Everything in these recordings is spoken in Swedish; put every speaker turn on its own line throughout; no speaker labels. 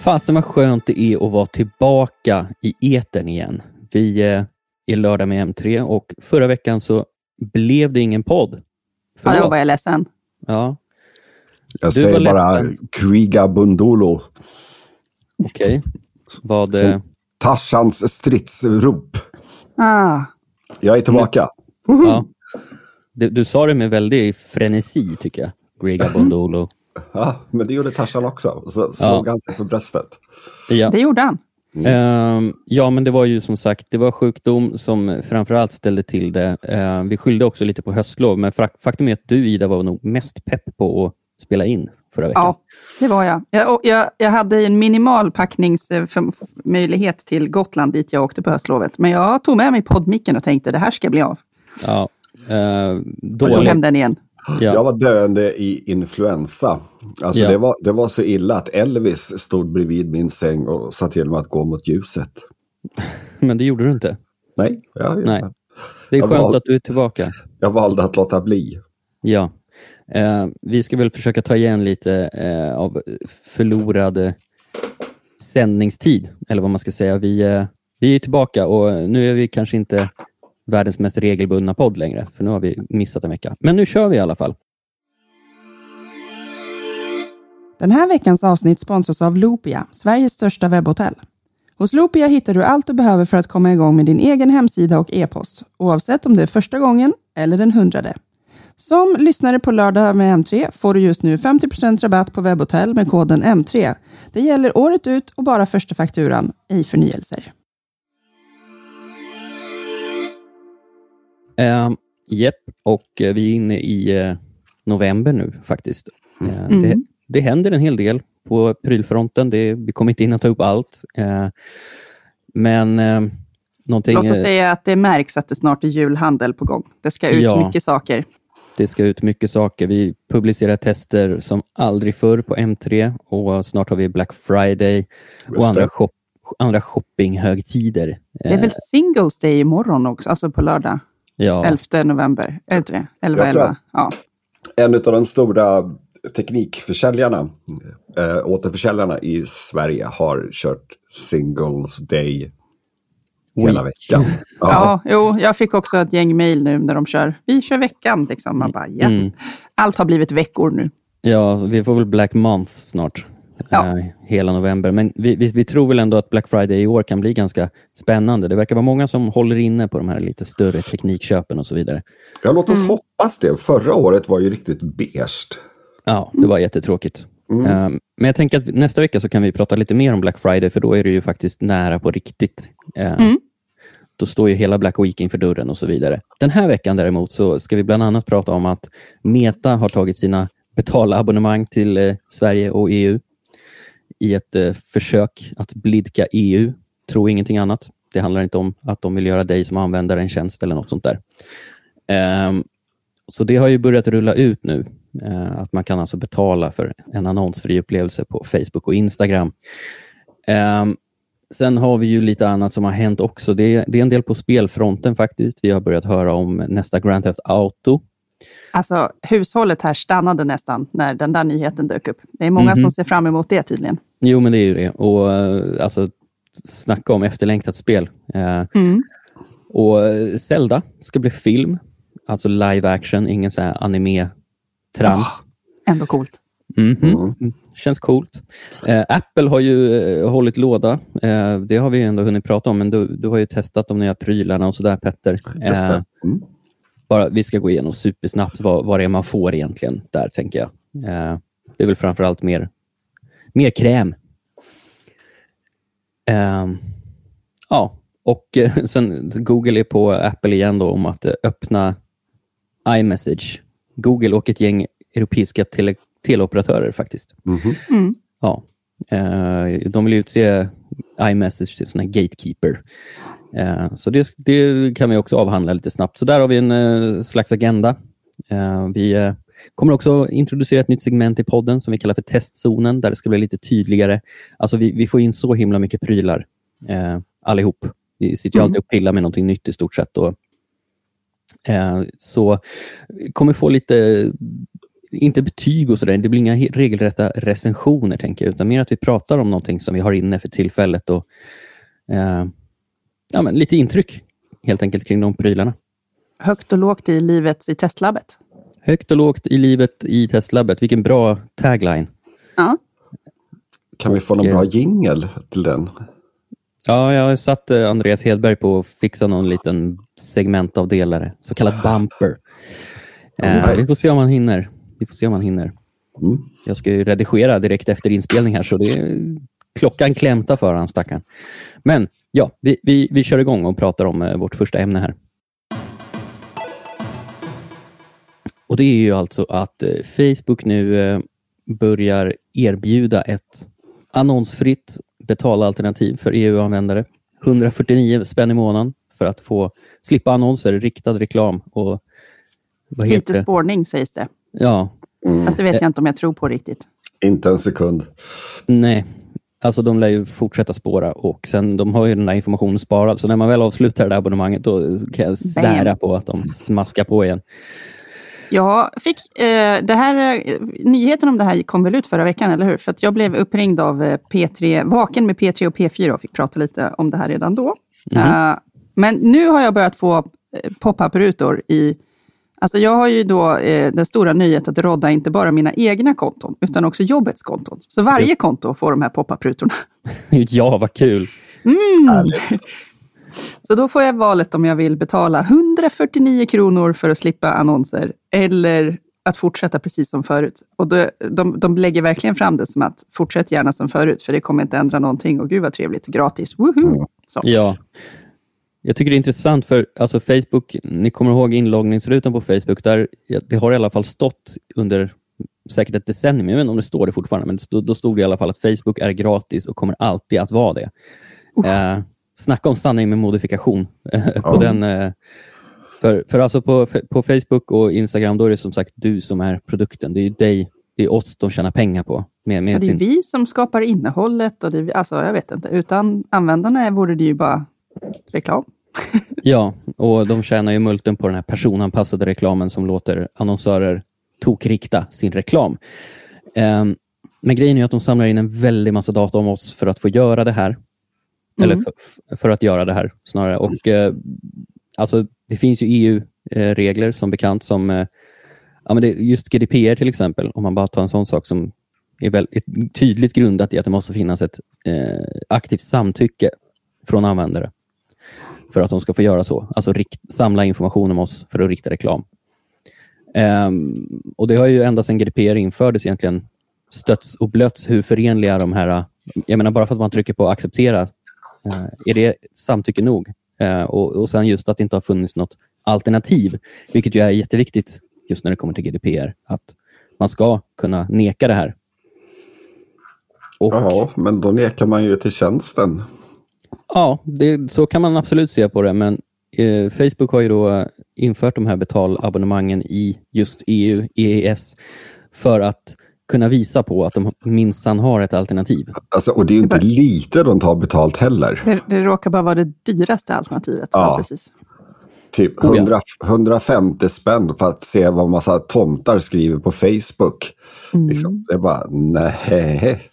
Fasen vad skönt det är att vara tillbaka i etern igen. Vi eh, är lördag med M3 och förra veckan så blev det ingen podd.
Ja, då var jag ledsen.
Ja,
Jag
Du var
säger bara kriga bundolo.
okej. Vad...
Så-
eh,
Tarzans stridsrop.
Ah,
Jag är tillbaka.
ja. du, du sa det med väldig frenesi, tycker jag. Griga Bondolo.
Ja, men det gjorde Tarzan också. Så
Ja.
slog han sig för bröstet.
Ja.
det gjorde han.
Ehm, ja, men det var ju som sagt, det var sjukdom som framförallt ställde till det. Ehm, vi skyllde också lite på höstlov, men faktum är att du, Ida, var nog mest pepp på att spela in förra veckan.
Ja, det var jag. Jag, och jag, jag hade en minimal packningsmöjlighet till Gotland dit jag åkte på höstlovet. Men jag tog med mig poddmicken och tänkte det här ska bli av.
Ja. Ehm,
Jag tog
dåligt.
hem den igen.
Ja.
Jag var döende i influensa. Alltså
Ja.
det, var, det var så illa att Elvis stod bredvid min säng och sa till mig att gå mot ljuset.
Men det gjorde du inte.
Nej, jag,
Nej. Det är
Jag
skönt
val-
att du är tillbaka.
jag valde att låta bli.
Ja. Eh, vi ska väl försöka ta igen lite eh, av förlorad eh, sändningstid, eller vad man ska säga. Vi, eh, vi är tillbaka och nu är vi kanske inte världens mest regelbundna podd längre, för nu har vi missat en vecka. Men nu kör vi i alla fall.
Den här veckans avsnitt sponsras av Loopia, Sveriges största webbhotell. Hos Loopia hittar du allt du behöver för att komma igång med din egen hemsida och e-post, oavsett om det är första gången eller den hundrade. Som lyssnare på lördag med M3 får du just nu 50% rabatt på webbhotell med koden M3. Det gäller året ut och bara första fakturan, ej förnyelser.
Jepp, och eh, vi är inne i eh, november nu faktiskt.
Mm.
det, det händer en hel del på prylfronten. Det, vi kommer inte in att ta upp allt. Eh, men någonting...
Låt oss
eh,
säga att det märks att det snart är julhandel på gång. Det ska ut
Ja.
mycket saker.
Det ska ut mycket saker. Vi publicerar tester som aldrig förr på M3 och snart har vi Black Friday och
Just
andra,
det.
shop, andra shoppinghögtider.
Det är väl Singles Day imorgon också, alltså på lördag.
Ja,
11 november. Är det inte det? 11,
Jag tror
11. Ja.
En av de stora teknikförsäljarna, äh, återförsäljarna i Sverige har kört Singles Day hela veckan.
Ja. jo, jag fick också ett gäng mejl nu när de kör. Vi kör veckan. Liksom. Man bara, ja.
Mm.
Allt har blivit veckor nu.
ja, vi får väl Black Month snart.
Ja.
eh, hela november. Men vi, vi, vi tror väl ändå att Black Friday i år kan bli ganska spännande. Det verkar vara många som håller inne på de här lite större teknikköpen och så vidare.
Ja, låt oss hoppas det. Förra året var ju riktigt beige.
Ja, det var jättetråkigt. Eh, Men jag tänker att nästa vecka så kan vi prata lite mer om Black Friday, för då är det ju faktiskt nära på riktigt. Eh,
Mm.
Då står ju hela Black Week inför dörren och så vidare. Den här veckan däremot så ska vi bland annat prata om att Meta har tagit sina betalabonnemang till eh, Sverige och EU i ett eh, försök att blidka EU. Tro ingenting annat. Det handlar inte om att de vill göra dig som användare en tjänst eller något sånt där. Ehm, så det har ju börjat rulla ut nu. Eh, att man kan alltså betala för en annonsfri upplevelse på Facebook och Instagram. Ehm, sen har vi ju lite annat som har hänt också. Det är, det är en del på spelfronten faktiskt. Vi har börjat höra om nästa Grand Theft Auto.
Alltså, hushållet här stannade nästan när den där nyheten dök upp. Det är många
Mhm.
som ser fram emot det tydligen.
Jo, men det är ju det. Och eh, alltså, snacka om efterlängtat spel. Eh,
Mm.
Och eh, Zelda ska bli film, alltså live action, ingen så här anime-trams.
Ändå coolt.
Mhm.
Mm.
Mm. Känns coolt. Eh, Apple har ju eh, hållit låda. Eh, det har vi ändå hunnit prata om, men du, du har ju testat de nya prylarna och sådär Petter. Eh.
Mm.
Bara, vi ska gå igenom supersnabbt vad, vad det är man får egentligen där, tänker jag. Eh, det är väl framförallt mer, mer kräm. Ehm, ja, och eh, sen Google är på Apple igen då om att eh, öppna iMessage. Google och ett gäng europeiska tele, teleoperatörer faktiskt.
Mhm.
Mm.
Ja. Eh, de vill utse iMessage till sån här gatekeeper. Eh, så det, det kan vi också avhandla lite snabbt. Så där har vi en eh, slags agenda. Eh, vi kommer också introducera ett nytt segment i podden som vi kallar för testzonen, där det ska bli lite tydligare. Alltså vi, vi får in så himla mycket prylar eh, allihop. Vi sitter ju alltid och pillar med någonting nytt i stort sett. Och, eh, så kommer få lite inte betyg och sådär. Det blir inga regelrätta recensioner, tänker jag, utan mer att vi pratar om någonting som vi har inne för tillfället och eh, ja, men lite intryck helt enkelt kring de prylarna.
Högt och lågt i livet i testlabbet.
Högt och lågt i livet i testlabbet. Vilken bra tagline.
Ja.
Kan vi få någon bra jingel till den?
Ja, jag har satt eh, Andreas Hedberg på att fixa någon liten segmentavdelare, så kallad bumper. Eh, vi får se om han hinner. Vi får se om han hinner.
Mm.
Jag ska ju redigera direkt efter inspelning här, så det klockan klämta för han stackaren. Men ja, vi, vi, vi kör igång och pratar om eh, vårt första ämne här. Och Det är ju alltså att eh, Facebook nu eh, börjar erbjuda ett annonsfritt betalalternativ för EU-användare. 149 spänn i månaden för att få slippa annonser, riktad reklam och vad heter
Lite
det?
spårning sägs det.
Ja,
Mm.
Fast det vet jag inte om jag tror på riktigt.
Inte en sekund.
Nej, alltså de lär ju fortsätta spåra och sen de har ju den där informationen sparad. Så när man väl avslutar det där abonnemanget då kan jag svära på att de smaskar på igen.
Jag fick, eh, det här, eh, nyheten om det här kom väl ut förra veckan, eller hur? För att jag blev uppringd av eh, P3, vaken med P3 och P4 och fick prata lite om det här redan då. Eh, men nu har jag börjat få pop-up-rutor i... Alltså jag har ju då eh, den stora nyheten att rodda inte bara mina egna konton, utan också jobbets konton. Så varje konto får de här pop-up-rutorna.
ja, vad kul.
Så då får jag valet om jag vill betala 149 kronor för att slippa annonser eller att fortsätta precis som förut. Och de, de, de lägger verkligen fram det som att fortsätt gärna som förut, för det kommer inte ändra någonting. Och gud vad trevligt, gratis, woohoo! Så.
Ja. Jag tycker det är intressant för alltså Facebook, ni kommer ihåg inloggningsrutan på Facebook, där ja, det har i alla fall stått under säkert ett decennium, jag vet inte om det står det fortfarande, men då, då stod det i alla fall att Facebook är gratis och kommer alltid att vara det. Eh, snacka om sanning med modifikation. eh, på
Ja.
den, eh, för för alltså på, på Facebook och Instagram, då är det som sagt du som är produkten. Det är ju dig, det är oss de tjänar pengar på. Med, med
Och det är
sin,
vi som skapar innehållet. Och det är, vi- alltså, jag vet inte, utan användarna vore det ju bara reklam.
Ja, och de tjänar ju multen på den här personanpassade reklamen som låter annonsörer tokrikta sin reklam. Ehm, men grejen är att de samlar in en väldig massa data om oss för att få göra det här. Eller för, för att göra det här snarare. Och, eh, alltså, det finns ju EU-regler som bekant som eh, ja, men det, just GDPR till exempel, om man bara tar en sån sak som är väldigt tydligt grundat i att det måste finnas ett eh, aktivt samtycke från användare för att de ska få göra så. Alltså rikt, samla information om oss för att rikta reklam. Um, och Det har ju ända sedan GDPR infördes egentligen stötts och blötts hur förenliga de här... Jag menar bara för att man trycker på acceptera, uh, är det samtycke nog? Uh, och, och sen just att det inte har funnits något alternativ, vilket ju är jätteviktigt just när det kommer till GDPR, att man ska kunna neka det här. Och,
Ja, men då nekar man ju till tjänsten.
Ja, det, så kan man absolut se på det, men eh, Facebook har ju då eh, infört de här betalabonnemangen i just EU, EES, för att kunna visa på att de minsann har ett alternativ.
Alltså, och det är ju inte lite de tar betalt heller.
Det, det råkar bara vara det dyraste alternativet. Ja.
Ja.
precis.
Typ
Oh ja.
100, 150 spänn för att se vad massa tomtar skriver på Facebook. Liksom, det är bara, nej.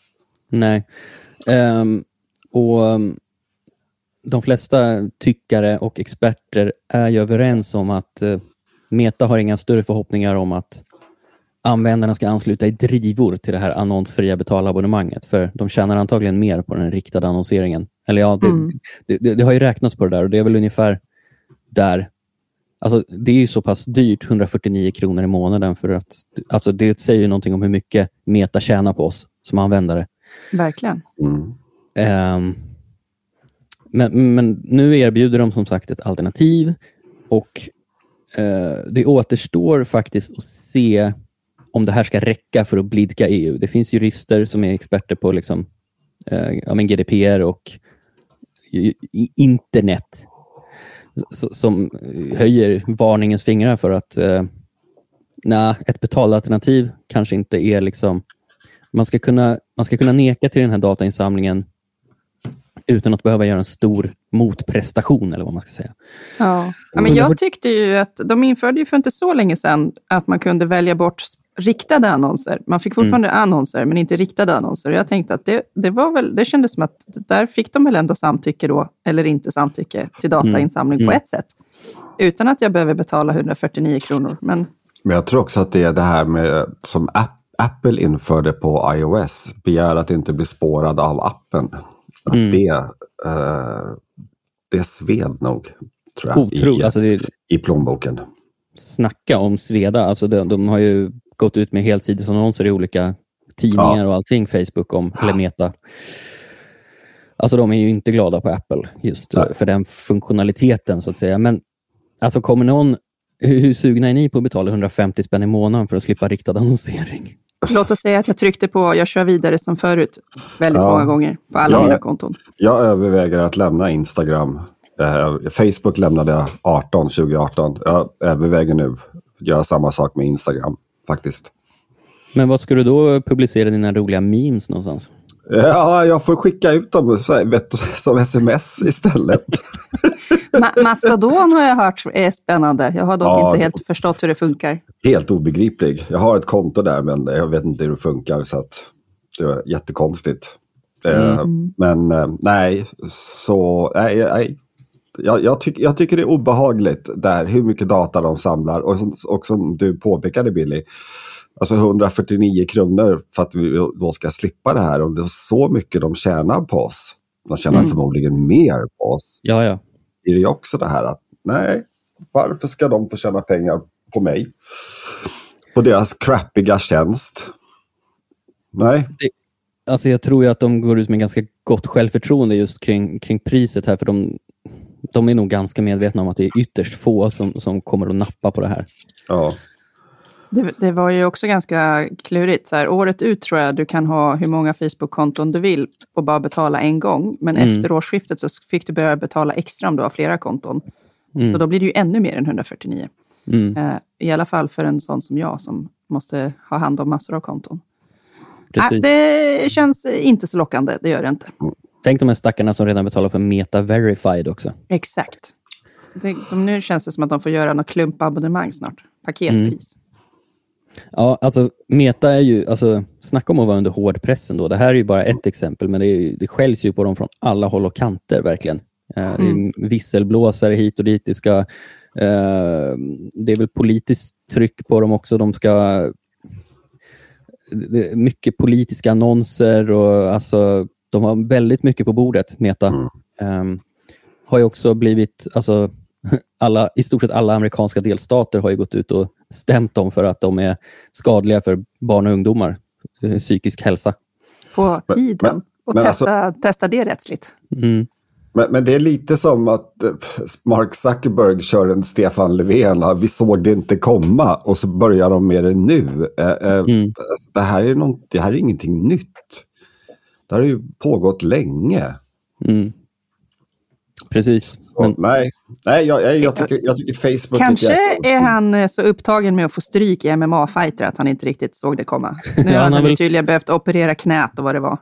Nej. Ehm, och um, De flesta tyckare och experter är ju överens om att eh, Meta har inga större förhoppningar om att användarna ska ansluta i drivor till det här annonsfria betalabonnemanget, för de tjänar antagligen mer på den riktade annonseringen. Eller ja, det,
Mm.
det, det, det har ju räknats på det där och det är väl ungefär där. Alltså, det är ju så pass dyrt, 149 kronor i månaden, för att alltså, det säger ju någonting om hur mycket Meta tjänar på oss som användare.
Verkligen.
Mm.
Ehm, men, men nu erbjuder de som sagt ett alternativ och eh, det återstår faktiskt att se om det här ska räcka för att blidka EU. Det finns jurister som är experter på liksom, eh, ja, men GDPR och internet som höjer varningens fingrar för att eh, nej, ett betalalternativ kanske inte är liksom man ska, kunna, man ska kunna neka till den här datainsamlingen utan att behöva göra en stor motprestation, eller vad man ska säga.
Ja. ja, men jag tyckte ju att de införde ju för inte så länge sedan att man kunde välja bort riktade annonser. Man fick fortfarande mm. annonser, men inte riktade annonser. Jag tänkte att det, det, var väl, det kändes som att där fick de väl ändå samtycke då, eller inte samtycke till datainsamling mm. på ett sätt. Utan att jag behöver betala 149 kronor. Men...
men jag tror också att det är det här med som Apple införde på iOS, begär att inte bli spårad av appen. Att mm. det, uh, det sved nog, tror jag,
Otro, i, alltså det...
i plånboken.
Snacka om sveda, alltså de, de har ju gått ut med helsidesannonser i olika tidningar ja. och allting, Facebook om, eller Meta. Alltså de är ju inte glada på Apple just Nej. för den funktionaliteten så att säga. Men alltså kommer någon, hur, hur sugna är ni på att betala 150 spänn i månaden för att slippa riktad annonsering?
Låt oss säga att jag tryckte på jag kör vidare som förut väldigt ja. många gånger på alla jag, mina konton.
Jag överväger att lämna Instagram. Eh, Facebook lämnade jag 18, 2018. Jag överväger nu att göra samma sak med Instagram faktiskt.
Men vad ska du då publicera dina roliga memes någonstans?
Ja, jag får skicka ut dem som sms istället.
Ma Mastodon har jag hört är spännande. Jag har dock ja, inte helt förstått hur det funkar.
Helt obegriplig. Jag har ett konto där, men jag vet inte hur det funkar. Så det är jättekonstigt. Eh, mm. Men eh, nej, så nej, nej. Jag, jag, tyck, jag tycker det är obehagligt där hur mycket data de samlar. Och och som du påpekade Billy, Alltså 149 kronor för att vi då ska slippa det här. Och det är så mycket de tjänar på oss. De tjänar mm. förmodligen mer på oss.
Ja, ja.
Det är ju också det här att nej, varför ska de få tjäna pengar på mig? På deras crappiga tjänst. Nej.
Det, alltså jag tror ju att de går ut med ganska gott självförtroende just kring, kring priset här. För de, de är nog ganska medvetna om att det är ytterst få som, som kommer att nappa på det här.
Ja.
Det, det, var ju också ganska klurigt. Så här, året ut tror jag du kan ha hur många Facebook-konton du vill och bara betala en gång. Men mm. efter årsskiftet så fick du börja betala extra om du har flera konton. Mm. Så då blir det ju ännu mer än 149. Mm. Uh, I alla fall för en sån som jag som måste ha hand om massor av konton. Äh, det känns inte så lockande, det gör det inte.
Tänk de här stackarna som redan betalar för Meta Verified också.
Exakt. Det, de, nu känns det som att de får göra något klumpabonnemang snart. Paketpris. Mm.
Ja, alltså Meta är ju, alltså snacka om att vara under hård press ändå. Det här är ju bara ett exempel, men det, är, det skälls ju på dem från alla håll och kanter verkligen. Mm. Det är visselblåsare hit och dit. Det, ska, eh, det är väl politiskt tryck på dem också. De ska... mycket politiska annonser och alltså, de har väldigt mycket på bordet, Meta. Mm. Eh, har ju också blivit, alltså, alla, i stort sett alla amerikanska delstater har ju gått ut och stämt dem för att de är skadliga för barn och ungdomar, eh, psykisk hälsa.
På tiden. Men, och men testa, alltså, testa det rättsligt.
Mm.
Men, men, det är lite som att eh, Mark Zuckerberg kör en Stefan Löfven. Vi såg det inte komma och så börjar de med det nu. Eh, mm. det, här är något, det här är ingenting nytt. Det har ju pågått länge.
Mm. Precis.
Men... Nej, Nej jag, jag, jag, tycker, jag tycker Facebook...
Kanske är, är han eh, så upptagen med att få stryk i MMA-fighter att han inte riktigt såg det komma. Nu ja, han har han väl... tydligen behövt operera knät och vad det var.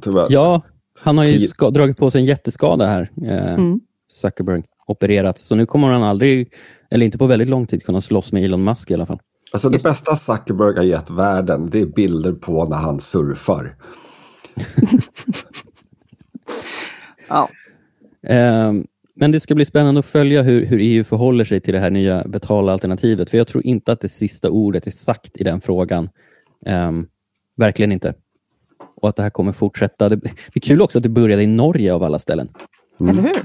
Tyvärr. Ja, han har ju ska, dragit på sig en jätteskada här, eh, mm. Zuckerberg. Opererat. Så nu kommer han aldrig, eller inte på väldigt lång tid, kunna slåss med Elon Musk i alla fall.
Alltså det bästa Zuckerberg har gett världen, det är bilder på när han surfar.
ja.
Ehm, men det ska bli spännande att följa hur, hur EU förhåller sig till det här nya betalalternativet. För jag tror inte att det sista ordet är sagt i den frågan. Um, verkligen inte. Och att det här kommer fortsätta. Det, det, är kul också att det började i Norge av alla ställen.
Mm. Eller hur?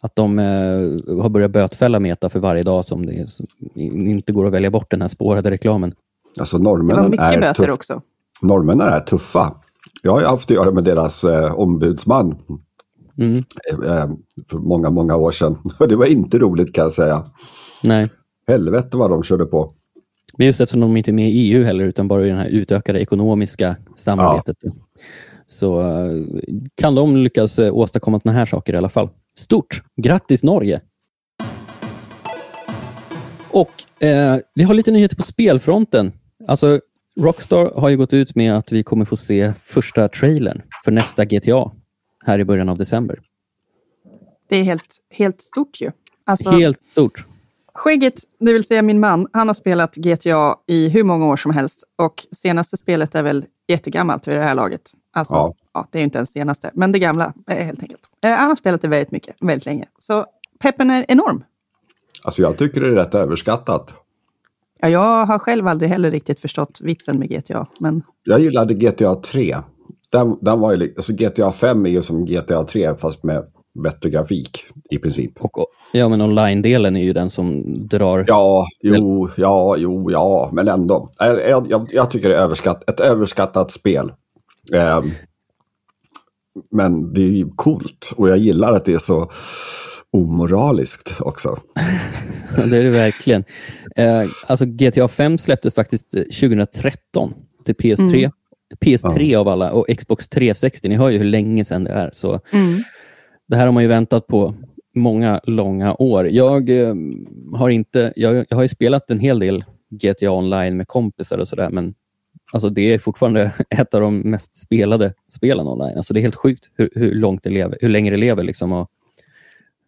Att de uh, har börjat bötfälla Meta för varje dag som det som inte går att välja bort den här spårade reklamen.
Alltså norrmännen det var mycket är böter tuff. också. Norrmännen är tuffa. Jag har haft att göra med deras eh, ombudsman
Mm.
Eh, för många, många år sedan. Det var inte roligt kan jag säga.
Nej.
Helvete vad de körde på.
Men just eftersom de inte är med i EU heller, utan bara i det här utökade ekonomiska samarbetet. Ja. Så eh, kan de lyckas eh, åstadkomma sådana här saker i alla fall. Stort! Grattis Norge! Och eh, vi har lite nyheter på spelfronten. Alltså, Rockstar har ju gått ut med att vi kommer få se första trailern för nästa GTA här i början av december.
Det är helt, helt stort ju.
Alltså, helt stort.
Skägget, det vill säga min man, han har spelat GTA i hur många år som helst. Och senaste spelet är väl jättegammalt vid det här laget. Alltså, ja. ja det är ju inte ens senaste, men det gamla helt enkelt. Eh, han har spelat det väldigt mycket, väldigt länge. Så peppen är enorm.
Alltså jag tycker det är rätt överskattat.
Ja, jag har själv aldrig heller riktigt förstått vitsen med GTA. Men...
Jag gillade GTA 3. Den, den var ju, alltså GTA 5 är ju som GTA 3 fast med bättre grafik i princip.
Och, ja, men online-delen är ju den som drar...
Ja, jo, ja, jo, ja, men ändå. Jag, jag, jag tycker det är överskatt, ett överskattat spel. Eh, men det är ju coolt och jag gillar att det är så omoraliskt också.
det är det verkligen. Eh, alltså GTA 5 släpptes faktiskt 2013 till PS3. Mm. PS3 ja. av alla och Xbox 360. Ni hör ju hur länge sedan det är. Så mm. Det här har man ju väntat på många långa år. Jag eh, har inte, jag, jag, har ju spelat en hel del GTA online med kompisar och sådär, men alltså det är fortfarande ett av de mest spelade spelen online. Alltså det är helt sjukt hur, hur långt det lever, hur länge det lever. Liksom. Och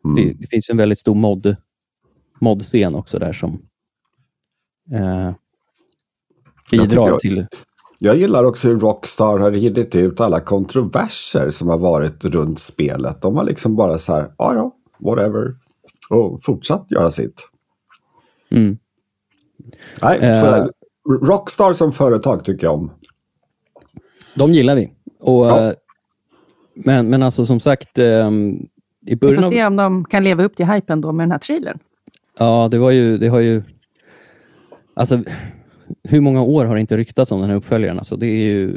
mm. det, det, finns en väldigt stor mod, modscen också där som eh, bidrar jag, till...
Jag gillar också hur Rockstar har ridit ut alla kontroverser som har varit runt spelet. De har liksom bara så här, ja ja, whatever. Och fortsatt göra sitt.
Mm.
Nej, uh, Rockstar som företag tycker jag om.
De gillar vi. Och, ja. Eh, men, men alltså som sagt, um, i början
Vi får se om de kan leva upp till hypen då med den här trailern.
Ja, det var ju, det har ju... Alltså, hur många år har det inte ryktats om den här uppföljaren? Alltså, det är ju...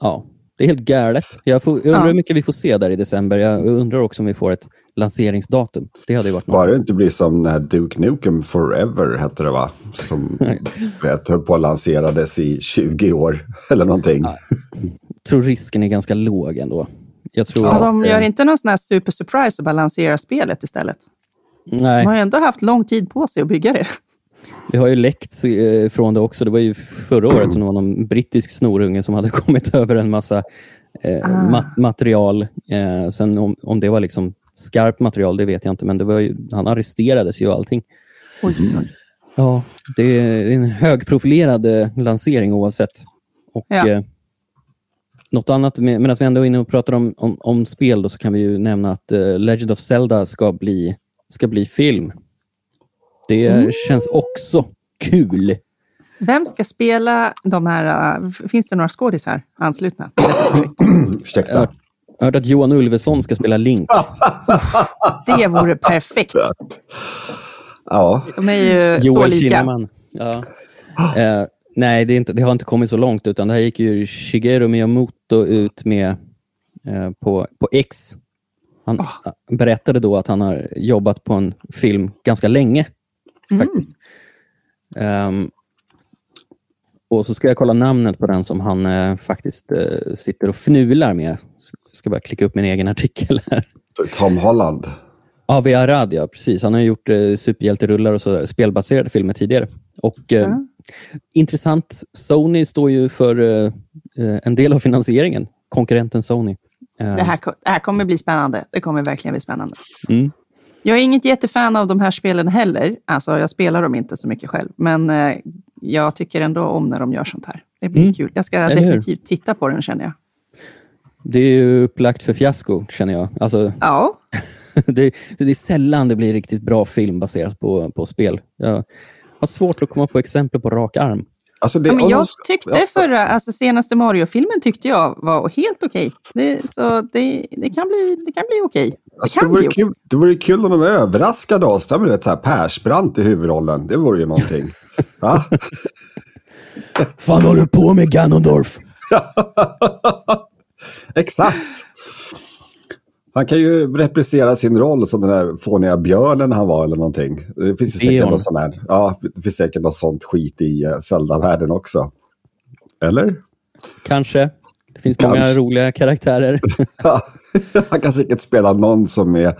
Ja, det är helt galet. Jag, får, jag undrar ja. hur mycket vi får se där i december. Jag undrar också om vi får ett lanseringsdatum. Det hade ju varit något.
Bara det inte blir som när Duke Nukem Forever hette det va? Som vet, höll på att lanserades i 20 år eller någonting. Ja.
Jag tror risken är ganska låg ändå. Jag tror
ja, att, de gör inte någon sån här super surprise och bara lanserar spelet istället.
Nej.
De har ju ändå haft lång tid på sig att bygga det.
Det har ju läckt eh, från det också. Det var ju förra året som det var någon brittisk snorunge som hade kommit över en massa eh, ah. mat material. Eh, sen om, om det var liksom skarpt material, det vet jag inte, men det var ju, han arresterades ju och allting.
Oj, oj.
Ja, det är en högprofilerad eh, lansering oavsett. Och, ja. eh, något annat, medan vi ändå är inne och pratar om, om, om spel, då, så kan vi ju nämna att Legend of Zelda ska bli, ska bli film. Det mm. känns också kul.
Vem ska spela de här... Uh, finns det några skådisar anslutna
Ursäkta.
Jag hört att Johan Ulveson ska spela Link.
det vore perfekt.
Ja.
De är ju Joel så lika. Kinnaman.
Ja. Uh, nej, det, inte, det, har inte kommit så långt, utan det här gick ju Shigeru Miyamoto ut med uh, på, på X. Han oh. berättade då att han har jobbat på en film ganska länge Mm. faktiskt. Um, och så ska jag kolla namnet på den som han uh, faktiskt uh, sitter och fnular med. Jag ska bara klicka upp min egen artikel här.
Tom Holland.
Avi Arad, ja precis. Han har gjort uh, superhjälterullar och så, spelbaserade filmer tidigare. Och mm. Intressant, Sony står ju för en del av finansieringen. Konkurrenten Sony.
Det här, det här kommer bli spännande. Det kommer verkligen bli spännande.
Mm.
Jag är inget jättefan av de här spelen heller. Alltså, jag spelar dem inte så mycket själv, men eh, jag tycker ändå om när de gör sånt här. Det blir mm. kul. Jag ska Eller definitivt hur? titta på den, känner jag.
Det är ju upplagt för fiasko, känner jag. Alltså,
ja.
det, det, är sällan det blir riktigt bra film baserat på, på spel. Jag har svårt att komma på exempel på rak arm.
Alltså det, ja, men jag tyckte ja. förra, alltså senaste Mario-filmen tyckte jag var helt okej. Okay. så det, det, kan bli, det kan bli okej. Okay.
Alltså, det, vore kul, det vore kul om de överraskade oss. med ett så här Persbrandt i huvudrollen. Det vore ju någonting. Va?
fan håller du på med Ganondorf?
Exakt. Han kan ju reprisera sin roll som den där fåniga björnen han var eller någonting. Det finns säkert något, sån här, ja, det finns säkert något sånt skit i uh, Zelda-världen också. Eller?
Kanske. Det finns Kanske. många roliga karaktärer.
han kan säkert spela någon som är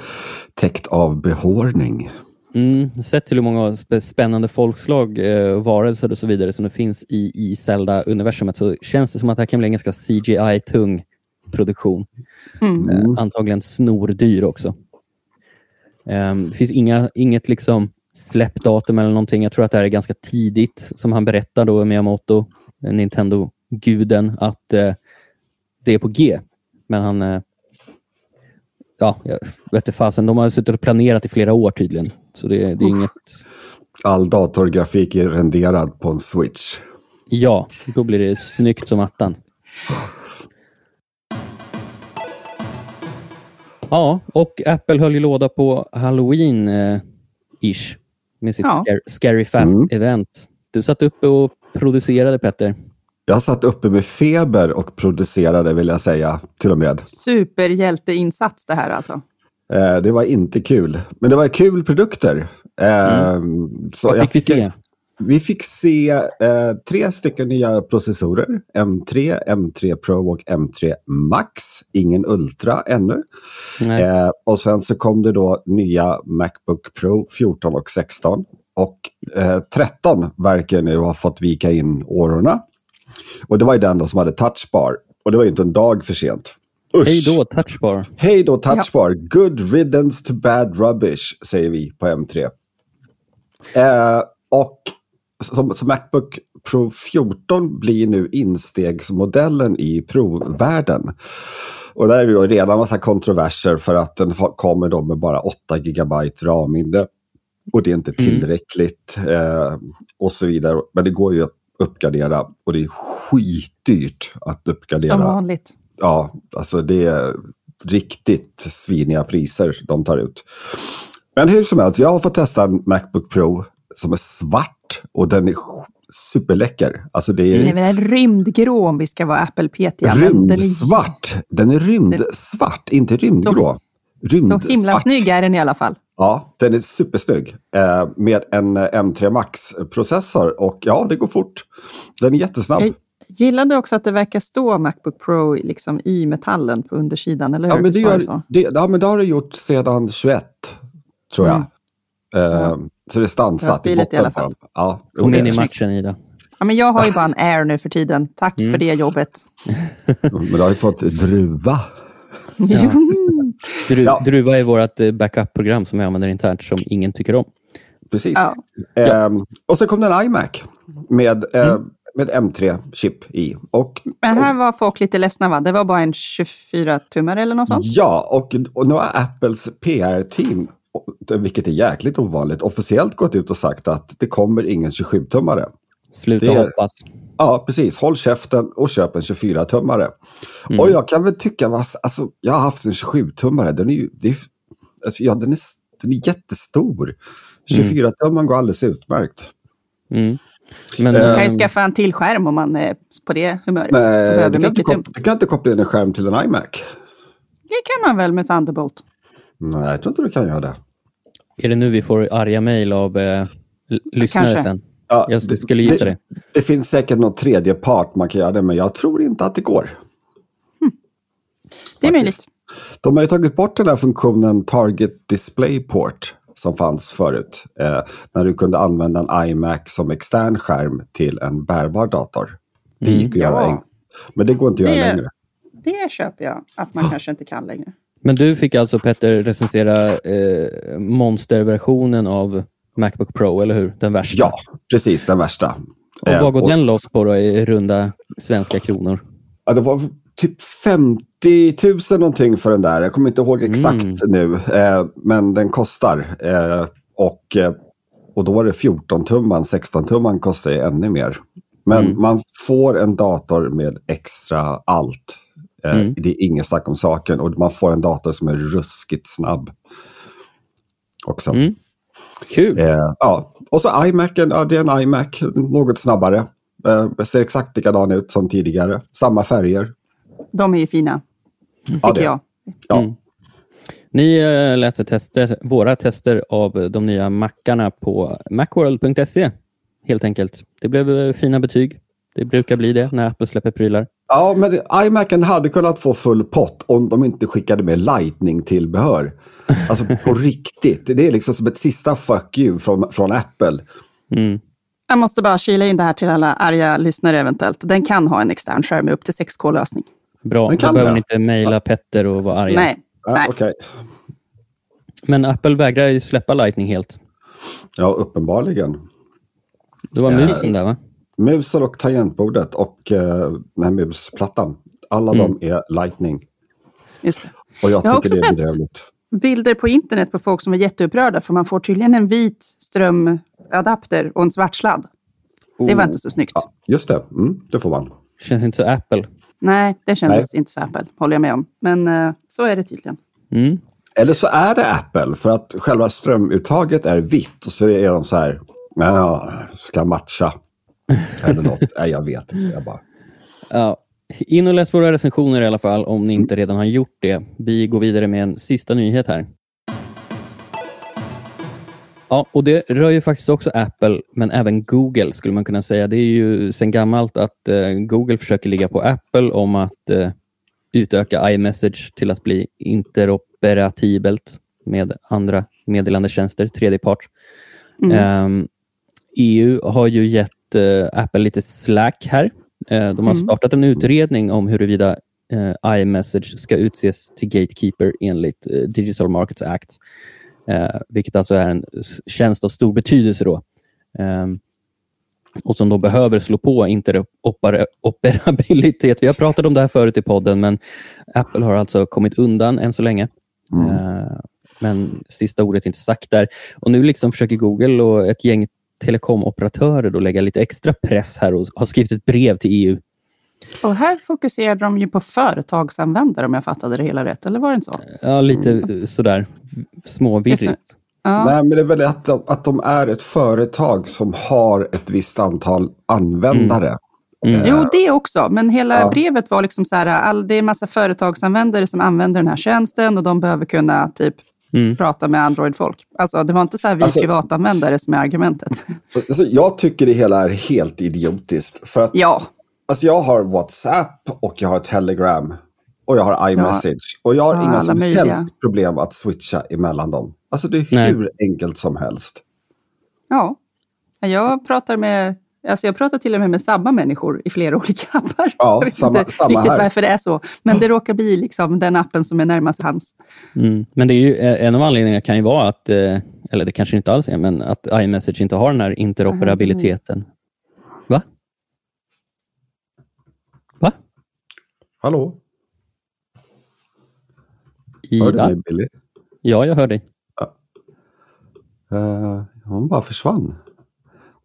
täckt av behårning.
Mm, sett till hur många spännande folkslag, eh, varelser och så vidare som det finns i, i Zelda-universumet så känns det som att det här kan bli en ganska CGI-tung produktion. Mm. Eh, antagligen snordyr också. Um, det finns inga, inget liksom släppdatum eller någonting. Jag tror att det här är ganska tidigt, som han berättar då, Miyamoto, Nintendo-guden, att eh, det är på G. Men han... Eh, ja, jag vet inte fasen. De har suttit och planerat i flera år tydligen. Så det, det är inget...
All datorgrafik är renderad på en switch.
Ja, då blir det snyggt som attan. Ja, och Apple höll ju låda på Halloween-ish med sitt
Ja.
Scar- Scary Fast-event. Du satt uppe och producerade, Petter.
Jag satt uppe med feber och producerade, vill jag säga, till och med.
Superhjälteinsats det här alltså.
Eh, det var inte kul, men det var kul produkter. Eh, så
Vad
jag
fick vi se?
Vi fick se eh, tre stycken nya processorer. M3, M3 Pro och M3 Max. Ingen Ultra ännu.
Nej.
Eh, och sen så kom det då nya Macbook Pro 14 och 16. Och eh, 13 verkar nu ha fått vika in årorna. Och det var ju den då som hade touchbar. Och det var ju inte en dag för sent. Usch.
Hej då, Touchbar.
Hej då touchbar. Good riddance to bad rubbish, säger vi på M3. Eh, och som, som Macbook Pro 14 blir nu instegsmodellen i Pro-världen. Och där är det då redan massa kontroverser för att den kommer då med bara 8 GB RAM-minne. Och det är inte tillräckligt eh, och så vidare. Men det går ju att uppgradera och det är skitdyrt att uppgradera.
Som vanligt.
Ja, alltså det är riktigt sviniga priser de tar ut. Men hur som helst, jag har fått testa en Macbook Pro som är svart och den är superläcker. Alltså det
Den är
är
väl rymdgrå om vi ska vara Apple-petiga. men den är
rymdsvart. Den är rymdsvart, inte rymdgrå.
Så
Rymdsvart.
himla snygg är den i alla fall.
Ja, den är supersnygg. Eh, med en eh, M3 Max-processor och ja, det går fort. Den är jättesnabb.
Jag gillade också att det verkar stå Macbook Pro liksom i metallen på undersidan, eller hur?
Ja, men det, gör,
så?
det, ja, men det har det gjort sedan 21, tror jag.
Mm.
Eh, Så det är stansat
stiligt i alla fall.
Ja,
Kom in i
det-
matchen, Ida.
Ja, men jag har ju bara en Air nu för tiden. Tack
Mm.
för det jobbet.
Men du har ju fått druva.
Dru,
Ja.
Druva är vårt eh, backup-program som vi använder internt som ingen tycker om.
Precis.
Ja.
Ehm, och sen kom det en iMac med, eh,
Mm.
med M3-chip i. Och,
Men här var folk lite ledsna, va? Det var bara en 24-tummare eller något sånt?
ja, och, och nu har Apples PR-team, vilket är jäkligt ovanligt, officiellt gått ut och sagt att det kommer ingen 27-tummare.
Sluta
Det är-
hoppas.
Ja, precis. Håll käften och köp en 24-tummare.
Mm.
Och jag kan väl tycka, vad- alltså, jag har haft en 27-tummare. Den är ju, det är, alltså, ja, den är, den är jättestor. 24-tummaren går alldeles utmärkt.
Mm. Men,
Eh,
Man kan ju skaffa en till skärm om man är på det humöret.
Nej, du kan, inte koppla, du kan inte koppla in en skärm till en iMac.
Det kan man väl med Thunderbolt?
Nej, jag tror inte du kan göra det.
är det nu vi får arga mejl av eh, lyssnare
Kanske.
sen?
Ja,
Jag skulle gissa det.
Det finns säkert någon tredje part man kan göra det, men jag tror inte att det går.
Det är möjligt.
De har ju tagit bort den där funktionen Target Display Port som fanns förut. Eh, när du kunde använda en iMac som extern skärm till en bärbar dator. Det gick att göra
Ja.
en. Men det går inte att göra
Det-
längre.
Det köper jag, att man kanske inte kan längre.
Men du fick alltså, Petter, recensera eh, monsterversionen av Macbook Pro, eller hur? Den värsta.
Ja, precis den värsta.
Och
Eh,
vad går
och-
den loss på då i runda svenska kronor?
Ja, det var typ 50 000 någonting för den där. Jag kommer inte ihåg exakt
Mm.
nu. Eh, men den kostar. Eh, och, eh, och då var det 14 tumman. 16 tumman kostar ju ännu mer. Men
Mm.
man får en dator med extra allt. Eh,
Mm.
Det är inget snack om saken. Och man får en dator som är ruskigt snabb. Också.
Mm. Kul.
Eh, ja. Och så iMacen, ja, det är en iMac, något snabbare. Eh, ser exakt likadan ut som tidigare. Samma färger.
De är ju fina, tycker
Ja,
jag.
Ja.
Mm. Ni eh, läser tester, våra tester av de nya mackarna på macworld.se. Helt enkelt. Det blev eh, fina betyg. Det brukar bli det när Apple släpper prylar.
Ja, men iMacen hade kunnat få full pott om de inte skickade med lightning-tillbehör. Alltså på riktigt. Det är liksom som ett sista fuck you från, från Apple.
Mm.
Jag måste bara kila in det här till alla arga lyssnare eventuellt. Den kan ha en extern skärm med upp till 6K-lösning.
Bra,
Men
då
kan
behöver ni inte mejla Petter och vara arga.
Nej,
Ja,
nej.
okej.
Men Apple vägrar ju släppa Lightning helt.
Ja, uppenbarligen.
Det var
Ja.
musen där va?
Musen och tangentbordet och eh, den här musplattan. Alla
Mm.
de är lightning.
Just det.
Och jag
Jag
tycker det är
sett-
bedrövligt.
Bilder på internet på folk som är jätteupprörda för man får tydligen en vit strömadapter och en svart sladd. Det var
Oh,
inte så snyggt.
Ja, just det, mm, det får man.
Känns inte så Apple.
Nej, det kändes inte så Apple, håller jag med om. Men eh, så är det tydligen.
Mm.
Eller så är det Apple för att själva strömuttaget är vitt och så är de så här, ja, ska matcha. Eller något. Nej, jag vet inte. Jag bara,
Ja, in och läs våra recensioner i alla fall om ni inte redan har gjort det. Vi går vidare med en sista nyhet här. Ja, och det rör ju faktiskt också Apple, men även Google skulle man kunna säga. Det är ju sedan gammalt att eh, Google försöker ligga på Apple om att eh, utöka iMessage till att bli interoperatibelt med andra meddelandetjänster, tredjepart.
Mm.
Ehm, EU har ju gett eh, Apple lite slack här. Eh, de har
Mm.
startat en utredning om huruvida eh, iMessage ska utses till gatekeeper enligt eh, Digital Markets Act, eh, vilket alltså är en tjänst av stor betydelse. Då. Ehm, och som då behöver slå på interoperabilitet. Vi har pratat om det här förut i podden, men Apple har alltså kommit undan än så länge.
mm.
Eh, Men sista ordet är inte sagt där. Och nu liksom försöker Google och ett gäng telekomoperatörer då lägga lite extra press här och har skrivit ett brev till EU.
Och här fokuserade de ju på företagsanvändare om jag fattade det hela rätt, eller var det inte så?
Ja, lite eh, sådär småvirrigt.
Ja.
Nej, men det är väl att de, att de är ett företag som har ett visst antal användare.
Mm.
Jo, det också. Men hela
Ja.
brevet var liksom så här, all, det är en massa företagsanvändare som använder den här tjänsten och de behöver kunna typ
Mm.
prata med Android-folk. Alltså, det var inte så här vi
Alltså-
privatanvändare som är argumentet.
Alltså, jag tycker det hela är helt idiotiskt. För att
ja,
alltså, jag har WhatsApp och jag har Telegram och jag har iMessage. Och jag har
Ja,
inga som
möjliga.
helst problem att switcha emellan dem. Alltså det är
Nej.
hur enkelt som helst.
ja. Jag pratar med Alltså jag pratar till och med med samma människor i flera olika appar.
Ja,
jag vet
samma-
inte
samma
riktigt
här.
varför det är så. Men det råkar bli liksom den appen som är närmast hans.
Mm. Men det är ju, eh, en av anledningarna kan ju vara att, eh, eller det kanske inte alls är, men att iMessage inte har den här interoperabiliteten. Va? Va?
Hallå? Hör du mig Billy?
Ja, jag hör dig.
Eh, hon bara försvann.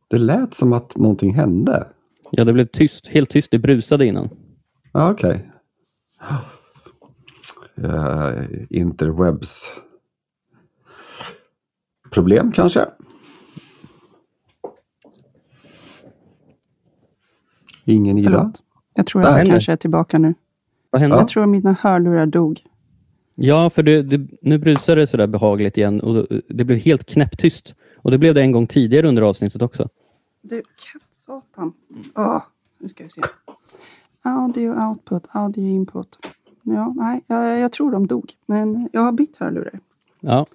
Det lät som att någonting hände.
Ja, det blev tyst, helt tyst. Det brusade innan.
Ja, Okej. Eh, interwebs. Problem kanske? Ingen Ida?
Förlåt. Jag tror
Där
jag kanske är tillbaka nu.
Vad hände?
Ja.
Jag tror att mina hörlurar dog.
Ja, för det, det, nu brusade det sådär behagligt igen och det blev helt knäpptyst. Och det blev det en gång tidigare under avsnittet också.
Du, kattsatan. Åh, nu ska vi se. Audio output, audio input. Ja, nej, jag, jag tror de dog. Men jag har bytt hörlurar.
Ja,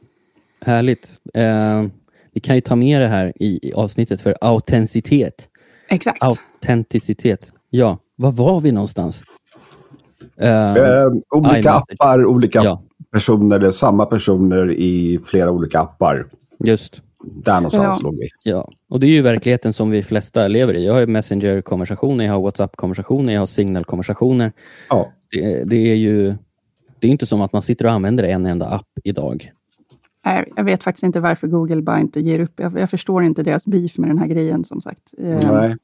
härligt. Eh, vi kan ju ta med det här i, i avsnittet för autenticitet.
Exakt.
Autenticitet. Ja, var var vi någonstans? Eh,
Eh, olika appar, olika
ja,
personer, samma personer i flera olika appar.
just.
Där någonstans
Ja.
låg vi.
Ja, och det är ju verkligheten som vi flesta lever i. Jag har ju Messenger-konversationer, jag har WhatsApp-konversationer, jag har Signal-konversationer.
Ja.
Det, det är ju det är inte som att man sitter och använder en enda app idag.
Nej, Jag vet faktiskt inte varför Google bara inte ger upp. Jag, jag förstår inte deras beef med den här grejen som sagt. Eh,
Nej.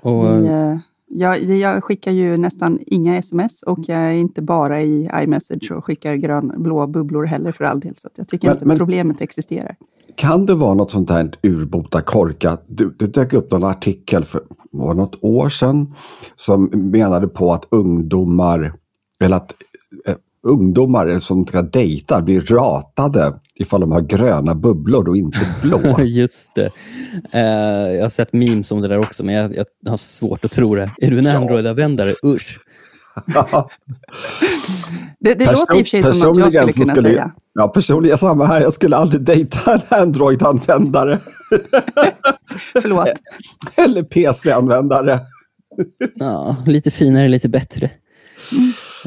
Och,
vi, eh, jag, jag skickar ju nästan inga sms och jag är inte bara i iMessage och skickar grön, blå bubblor heller för all del. Så jag tycker
Men-
inte
men-
problemet existerar.
Kan det vara något sånt här urbota korkat? Du, det dök upp någon artikel för var något år sedan som menade på att ungdomar, eller att eh, ungdomar som ska dejta blir ratade ifall de har gröna bubblor och inte blå.
Just det. Eh, jag har sett memes om det där också, men jag, jag har svårt att tro det. Är du en Android-användare? Usch.
Det, det låter i och för sig som något jag skulle kunna säga.
Ja, personligen samma här. Jag skulle aldrig dejta en Android-användare.
Förlåt.
Eller PC-användare.
Ja, lite finare, lite bättre.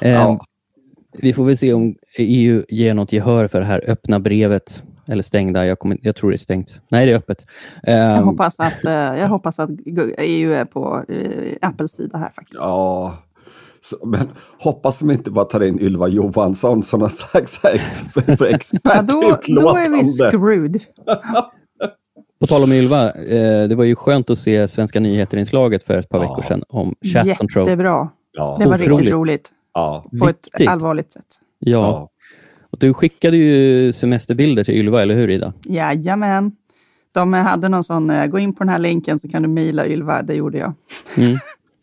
Eh,
Ja.
Vi får väl se om EU ger något gehör för det här öppna brevet eller stängda. Jag, kommer, jag tror det är stängt. Nej, det är öppet.
Jag um, hoppas att, uh, jag hoppas att EU är på uh, Apples sida här faktiskt.
Ja, men hoppas de inte bara tar in Ylva Johansson som någon slags expert, expert ja,
då, då är vi screwed.
På tal om Ylva, eh, det var ju skönt att se Svenska nyheter-inslaget för ett par ja. veckor sedan om chat
Jättebra.
control.
Jättebra. Ja. Det var Otroligt. riktigt roligt.
Ja.
På Viktigt. ett allvarligt sätt.
Ja. ja. Och du skickade ju semesterbilder till Ylva, eller hur Ida?
Jajamän. De hade någon sån, eh, gå in på den här länken så kan du mejla Ylva. Det gjorde jag.
Mm.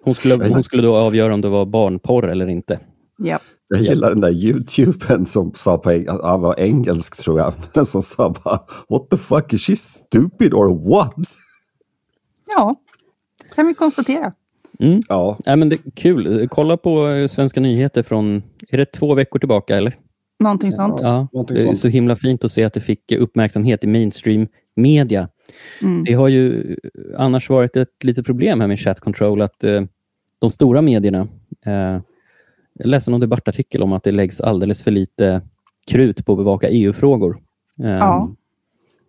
Hon, skulle, hon skulle då avgöra om det var barnporr eller inte.
Ja.
Jag gillar den där YouTuben som sa på eng han var engelsk tror jag, men som sa bara What the fuck, is she stupid or what?
Ja, kan vi konstatera.
Mm. Ja. ja men det är kul. Kolla på eh, Svenska nyheter från, är det två veckor tillbaka eller?
Någonting sånt.
Ja, Någonting det är så himla fint att se att det fick uppmärksamhet i mainstream media. Mm. Det har ju annars varit ett litet problem här med chat control, att eh, de stora medierna eh, jag läste någon debattartikel om att det läggs alldeles för lite krut på att bevaka EU-frågor. Um, ja.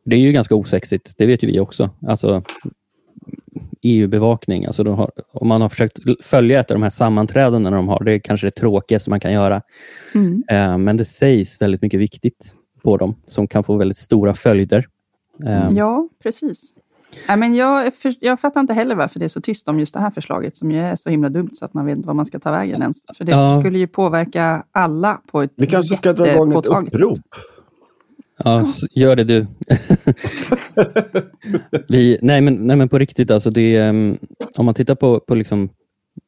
Det är ju ganska osexigt, det vet ju vi också. Alltså, EU-bevakning, alltså har, om man har försökt följa ett av de här sammanträdena de har, det är kanske det tråkigaste man kan göra. Mm. Uh, men det sägs väldigt mycket viktigt på dem som kan få väldigt stora följder.
Um, ja, precis. Nej, men jag, för, jag fattar inte heller varför det är så tyst om just det här förslaget, som ju är så himla dumt så att man vet inte vad man ska ta vägen ens. För det ja. skulle ju påverka alla på ett
Vi kanske ska dra igång ett upprop.
Ja, gör det du. Vi, nej, men, nej, men på riktigt, alltså det, um, om man tittar på, på liksom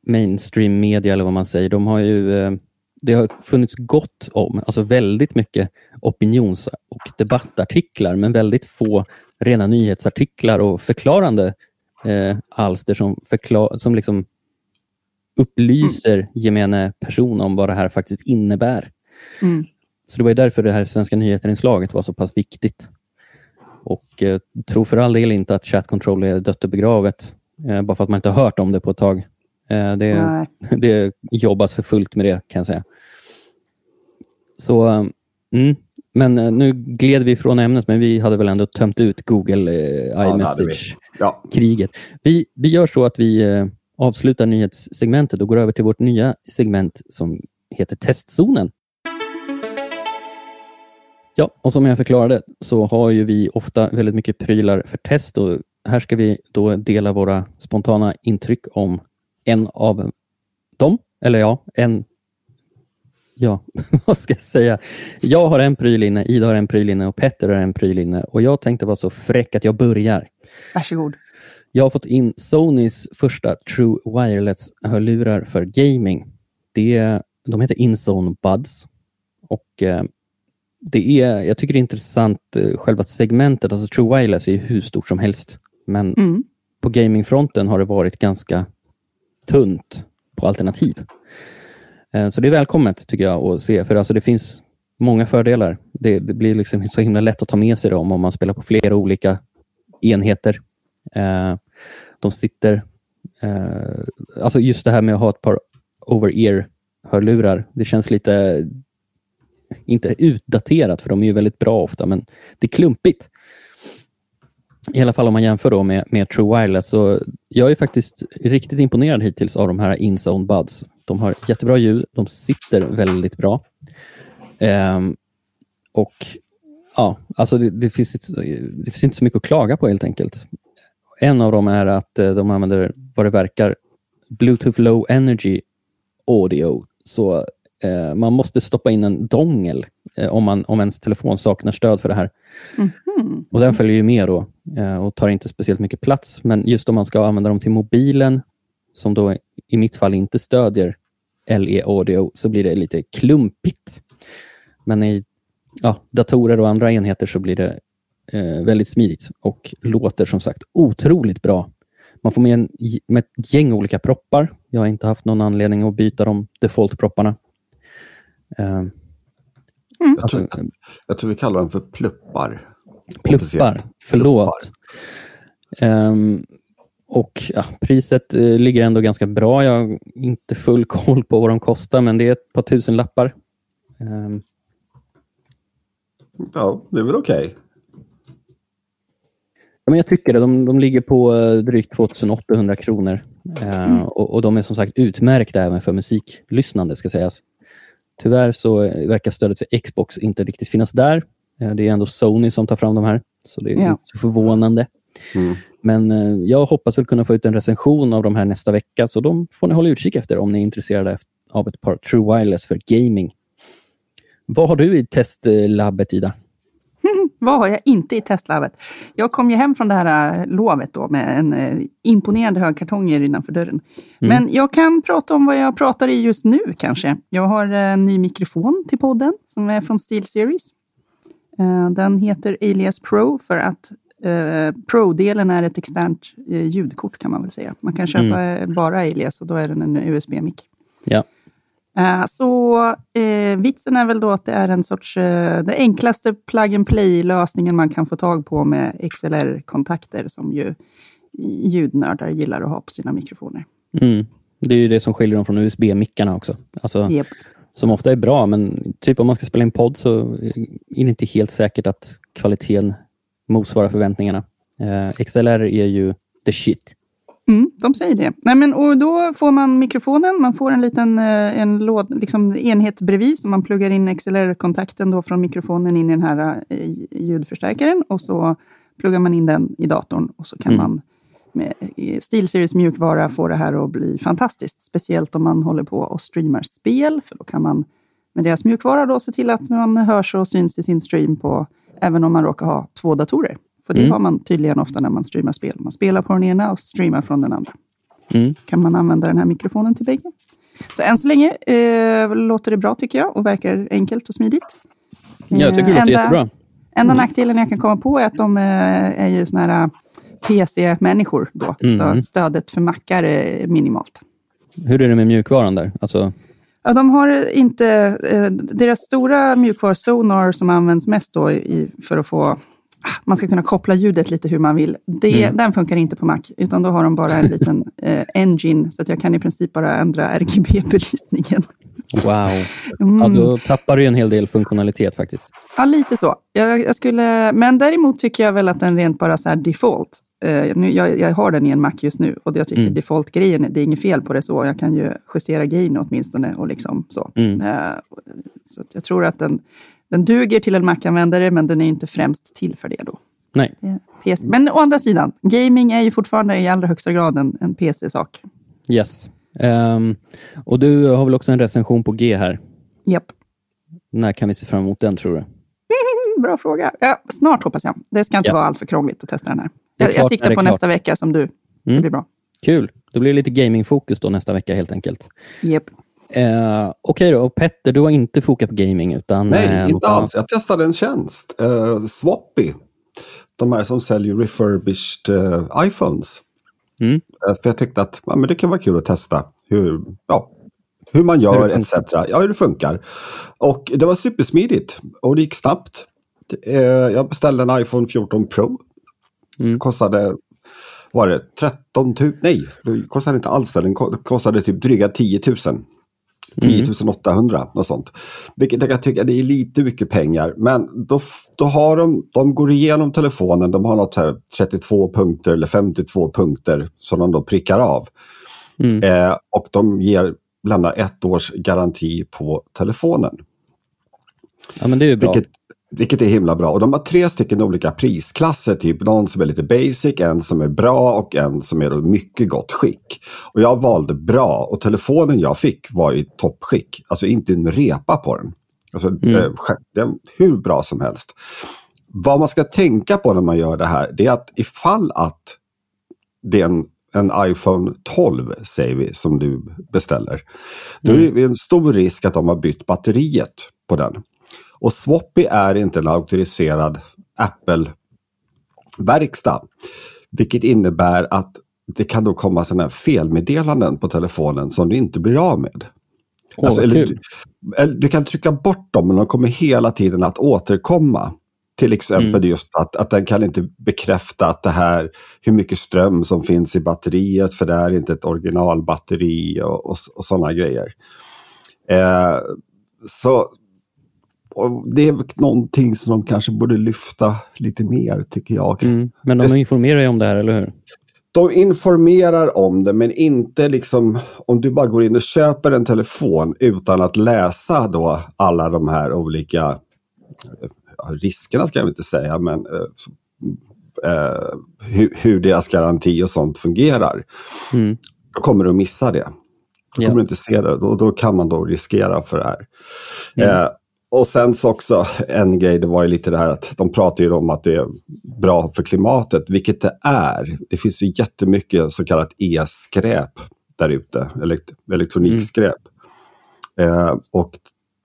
mainstream media, eller vad man säger, de har ju, uh, det har funnits gott om, alltså väldigt mycket opinions och debattartiklar, men väldigt få rena nyhetsartiklar och förklarande eh, alster som, förklar, som liksom upplyser gemene person om vad det här faktiskt innebär. Mm. Så det var därför det här Svenska nyheter-inslaget var så pass viktigt. Och eh, tro för all del inte att chat control är dött och begravet, eh, bara för att man inte har hört om det på ett tag. Eh, det, det jobbas för fullt med det, kan jag säga. Så, eh, mm, men eh, nu gled vi från ämnet, men vi hade väl ändå tömt ut Google eh, iMessage-kriget. Ja. Vi, vi gör så att vi eh, avslutar nyhetssegmentet och går över till vårt nya segment som heter Testzonen. Ja, och som jag förklarade så har ju vi ofta väldigt mycket prylar för test och här ska vi då dela våra spontana intryck om en av dem. Eller ja, en Ja, vad ska jag säga? Jag har en pryl inne, Ida har en pryl inne och Petter har en pryl inne. Och jag tänkte vara så fräck att jag börjar.
Varsågod.
Jag har fått in Sonys första True Wireless-hörlurar för gaming. Det, de heter Inzone Buds. Och eh, det är, jag tycker det är intressant, eh, själva segmentet, alltså True Wireless är hur stort som helst. Men mm. på gamingfronten har det varit ganska tunt på alternativ. Eh, så det är välkommet tycker jag att se, för alltså det finns många fördelar. Det, det blir liksom så himla lätt att ta med sig dem om man spelar på flera olika enheter. Eh, de sitter... Alltså just det här med att ha ett par over-ear-hörlurar, det känns lite, inte utdaterat, för de är ju väldigt bra ofta, men det är klumpigt. I alla fall om man jämför då med, med True Wireless. Så jag är faktiskt riktigt imponerad hittills av de här InZone Buds. De har jättebra ljud, de sitter väldigt bra. Um, och ja, alltså det, det, finns, det finns inte så mycket att klaga på helt enkelt. En av dem är att eh, de använder, vad det verkar, Bluetooth Low Energy Audio. Så eh, man måste stoppa in en dongel eh, om, man, om ens telefon saknar stöd för det här. Mm -hmm. Och Den följer ju med då eh, och tar inte speciellt mycket plats. Men just om man ska använda dem till mobilen, som då i mitt fall inte stödjer LE Audio, så blir det lite klumpigt. Men i ja, datorer och andra enheter så blir det eh, väldigt smidigt och låter som sagt otroligt bra. Man får med, en, med ett gäng olika proppar. Jag har inte haft någon anledning att byta de default-propparna.
Uh, mm. jag, tror, alltså, jag, tror, vi kallar dem för pluppar.
Pluppar, förlåt. Pluppar. Um, och ja, Priset uh, ligger ändå ganska bra. Jag har inte full koll på vad de kostar, men det är ett par tusen lappar. Um,
ja, det är väl okej. Okay.
Ja, men jag tycker det. De, de ligger på eh, drygt 2800 kronor. Eh, mm. och, och, De är som sagt utmärkta även för musiklyssnande, ska sägas. Tyvärr så verkar stödet för Xbox inte riktigt finnas där. Eh, det är ändå Sony som tar fram de här, så det är ja. inte förvånande. Mm. Men eh, jag hoppas väl kunna få ut en recension av de här nästa vecka, så de får ni hålla utkik efter om ni är intresserade av ett par True Wireless för gaming. Vad har du i testlabbet, Ida?
Vad har jag inte i testlabbet? Jag kom ju hem från det här äh, lovet då med en eh, imponerande hög kartonger innanför dörren. Mm. Men jag kan prata om vad jag pratar i just nu kanske. Jag har en ny mikrofon till podden som är från SteelSeries. Den heter Alias Pro för att Pro-delen är ett externt ljudkort kan man väl säga. Man kan köpa mm. bara Alias och då är den en USB-mick.
Ja.
Eh, så eh, vitsen är väl då att det är en sorts, eh, enklaste plug and play-lösningen man kan få tag på med XLR-kontakter som ju ljudnördar gillar att ha på sina mikrofoner.
Mm. Det är ju det som skiljer dem från USB-mickarna också. Alltså, yep. Som ofta är bra, men typ om man ska spela in podd så är det inte helt säkert att kvaliteten motsvarar förväntningarna. Eh, XLR är ju the shit.
Mm, de säger det. Nej, men, och då får man mikrofonen, man får en liten eh, en låd, liksom, enhet bredvid, så man pluggar in XLR-kontakten då från mikrofonen in i den här eh, ljudförstärkaren och så pluggar man in den i datorn och så kan mm. man med SteelSeries mjukvara få det här att bli fantastiskt. Speciellt om man håller på och streamar spel, för då kan man med deras mjukvara då se till att man hörs och syns i sin stream på, även om man råkar ha två datorer. För det mm. har man tydligen ofta när man streamar spel. Man spelar på den ena och streamar från den andra. Mm. Kan man använda den här mikrofonen till bägge. Så än så länge eh, låter det bra tycker jag och verkar enkelt och smidigt.
Jag tycker det låter enda, jättebra.
Enda nackdelen jag kan komma på är att de eh, är ju såna här eh, PC-människor då. Mm. Så stödet för mackar är minimalt.
Hur är det med mjukvaran där? Alltså...
Ja, de har inte... Eh, deras stora mjukvara Sonar som används mest då i, för att få man ska kunna koppla ljudet lite hur man vill. Det, mm. Den funkar inte på Mac, utan då har de bara en liten eh, engine, så att jag kan i princip bara ändra RGB-belysningen.
Wow. Mm. Ja, då tappar du en hel del funktionalitet faktiskt.
Ja, lite så. Jag, jag, skulle, men däremot tycker jag väl att den rent bara så default, eh, nu, jag, jag, har den i en Mac just nu och jag tycker mm. default-grejen, det är inget fel på det så. Jag kan ju justera gain åtminstone och liksom så. Mm. Eh, så jag tror att den den duger till en Mac-användare, men den är inte främst till för det då.
Nej.
PC. Men å andra sidan, gaming är ju fortfarande i allra högsta grad en, en PC-sak.
Yes. Um, och du har väl också en recension på G här?
Japp.
När kan vi se fram emot den, tror du?
Bra fråga. Ja, snart hoppas jag. Det ska inte ja. vara allt för krångligt att testa den här. Jag, jag siktar på klart. nästa vecka som du. Det mm. blir bra.
Kul. Då blir det lite gamingfokus då nästa vecka helt enkelt.
Japp.
Eh, Okej okay då, och Petter, du har inte fokat på gaming? Utan,
Nej, eh, inte alls. Jag testade en tjänst, eh, Swappy. De här som säljer refurbished eh, iPhones. Mm. Eh, för jag tyckte att ja, men det kan vara kul att testa hur, ja, hur man gör etc. Ja, hur det funkar. Och det var supersmidigt och det gick snabbt. Eh, jag beställde en iPhone 14 Pro. Mm. Kostade var det 13 000? Nej, det kostade inte alls det. Den kostade typ dryga 10 000. 10 800, något sånt. Vilket jag tycker det är lite mycket pengar. Men då, då har de, de går igenom telefonen, de har något här 32 punkter eller 52 punkter som de då prickar av. Mm. Eh, och de ger, lämnar ett års garanti på telefonen.
Ja, men det är ju bra.
Vilket, vilket är himla bra. Och de har tre stycken olika prisklasser. Typ någon som är lite basic, en som är bra och en som är mycket gott skick. Och jag valde bra och telefonen jag fick var i toppskick. Alltså inte en repa på den. Alltså, mm. Eh, den hur bra som helst. Vad man ska tänka på när man gör det här, det är att ifall att det är en, en iPhone 12, säger vi, som du beställer. Då är det mm. en stor risk att de har bytt batteriet på den. Och Swappy är inte en auktoriserad Apple-verkstad. Vilket innebär att det kan då komma sådana här felmeddelanden på telefonen som du inte blir av med.
Oh, alltså, eller, du,
eller, du, kan trycka bort dem men de kommer hela tiden att återkomma. Till exempel mm. just att, att den kan inte bekräfta att det här, hur mycket ström som finns i batteriet för det är inte ett originalbatteri och, och, och sådana grejer. Eh, så och det är någonting som de kanske borde lyfta lite mer, tycker jag.
Mm. Men de informerar ju om det här, eller hur?
De informerar om det, men inte liksom om du bara går in och köper en telefon utan att läsa då alla de här olika riskerna, ska jag inte säga, men eh, eh, hur, hur, deras garanti och sånt fungerar. Mm. Då kommer du att missa det. Då kommer ja. du inte se det och då kan man då riskera för det här. Mm. Eh, och sen så också en grej, det var ju lite det här att de pratar ju om att det är bra för klimatet, vilket det är. Det finns ju jättemycket så kallat e-skräp där ute, elekt elektronikskräp. Mm. Eh, och,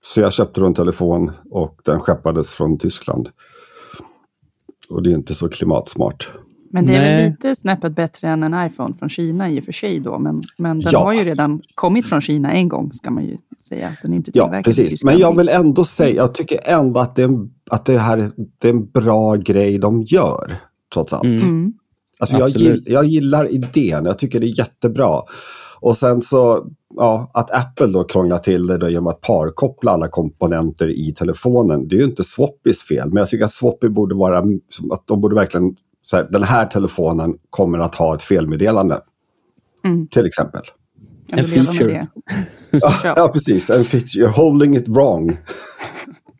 så jag köpte då en telefon och den skeppades från Tyskland. Och det är inte så klimatsmart.
Men det är Nej. väl lite snäppet bättre än en iPhone från Kina i och för sig då. Men, men den ja. har ju redan kommit från Kina en gång, ska man ju säga. Den är inte
ja, precis. Men jag vill ändå säga, jag tycker ändå att det, är en, att det här det är en bra grej de gör, trots allt. Mm. mm. Alltså jag, gill, jag gillar idén, jag tycker det är jättebra. Och sen så, ja, att Apple då krånglar till det då genom att parkoppla alla komponenter i telefonen. Det är ju inte Swappys fel, men jag tycker att Swappy borde vara, att de borde verkligen så här, den här telefonen kommer att ha ett felmeddelande. Mm. Till exempel.
En feature.
ja, ja, precis. En feature. You're holding it wrong.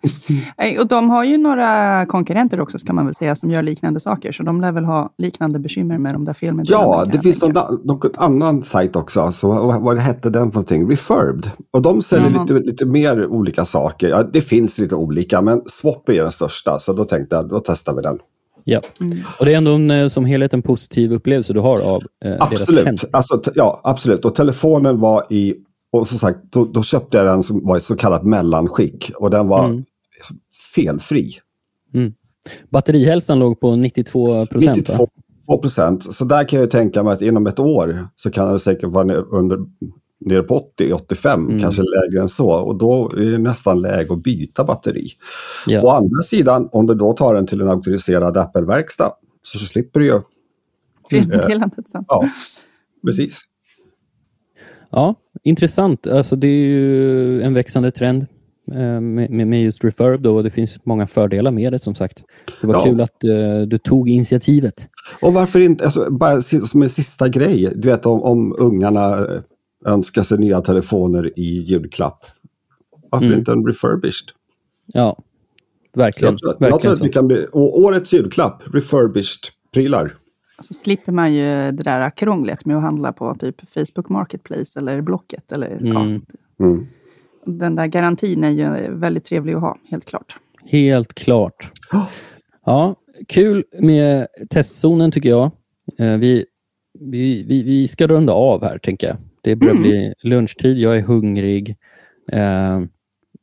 och de har ju några konkurrenter också, ska man väl säga, som gör liknande saker. Så de lär väl ha liknande bekymmer med de där felmeddelandena.
Ja, det finns någon, någon annan sajt också. Så vad, vad hette den för någonting? Refurbed. Och de säljer mm. lite, lite mer olika saker. Ja, det finns lite olika, men Swap är den största. Så då tänkte jag, då testar vi den.
Ja, mm. och det är ändå en, eh, som helhet en positiv upplevelse du har av eh,
absolut.
deras tjänst.
Alltså, ja, absolut. Och telefonen var i, och som sagt, då, då, köpte jag den som var i så kallat mellanskick och den var mm. felfri.
Mm. Batterihälsan låg på 92 procent? 92
procent. Så där kan jag tänka mig att inom ett år så kan det säkert vara under ner på 80, 85, mm. kanske lägre än så. Och då är det nästan läge att byta batteri. Ja. Å andra sidan, om du då tar den till en auktoriserad Apple-verkstad så slipper du ju...
Felmeddelandet sen.
Ja, precis.
Ja, intressant. Alltså, det är ju en växande trend eh, med, med just Refurb då, och det finns många fördelar med det som sagt. Det var ja. kul att uh, du tog initiativet.
Och varför inte, alltså, bara som en sista grej, du vet om, om ungarna önskar sig nya telefoner i julklapp. Varför mm. inte en refurbished?
Ja, verkligen.
Jag tror, verkligen jag tror att vi kan bli, årets julklapp, refurbished-prylar.
Så slipper man ju det där krånglet med att handla på typ Facebook Marketplace eller Blocket. Eller, mm. Ja. Mm. Den där garantin är ju väldigt trevlig att ha, helt klart.
Helt klart. Ja, kul med testzonen tycker jag. Eh, vi, vi, vi, vi ska runda av här, tänker jag. Det börjar mm. bli lunchtid, jag är hungrig. Eh,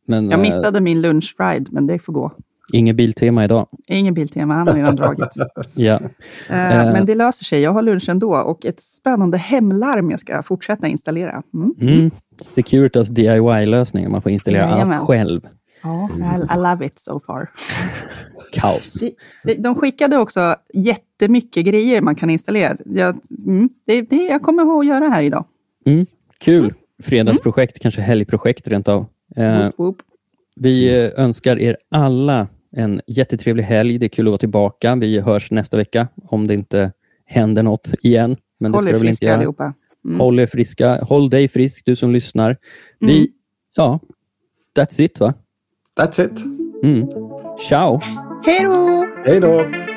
men,
jag missade eh, min lunchride, men det får gå.
Inget Biltema idag.
Ingen Biltema, han har redan dragit.
ja.
Eh, eh, men det löser sig, jag har lunch ändå och ett spännande hemlarm jag ska fortsätta installera. Mm.
Mm. Securitas DIY-lösning, man får installera Jajamän. allt själv.
Ja, I, I love it so far.
Kaos.
De, de skickade också jättemycket grejer man kan installera. Jag, mm, det, det, jag kommer ihåg att göra här idag.
Mm, kul. Fredagsprojekt, mm. kanske helgprojekt rent av. Eh, woop, woop. Vi eh, önskar er alla en jättetrevlig helg. Det är kul att vara tillbaka. Vi hörs nästa vecka om det inte händer något igen. Men
Håll
er
friska allihopa.
Mm. Håll er friska. Håll dig frisk, du som lyssnar. Vi, mm. ja, that's it va?
That's it.
Mm. Ciao.
Hej då!
Hej då!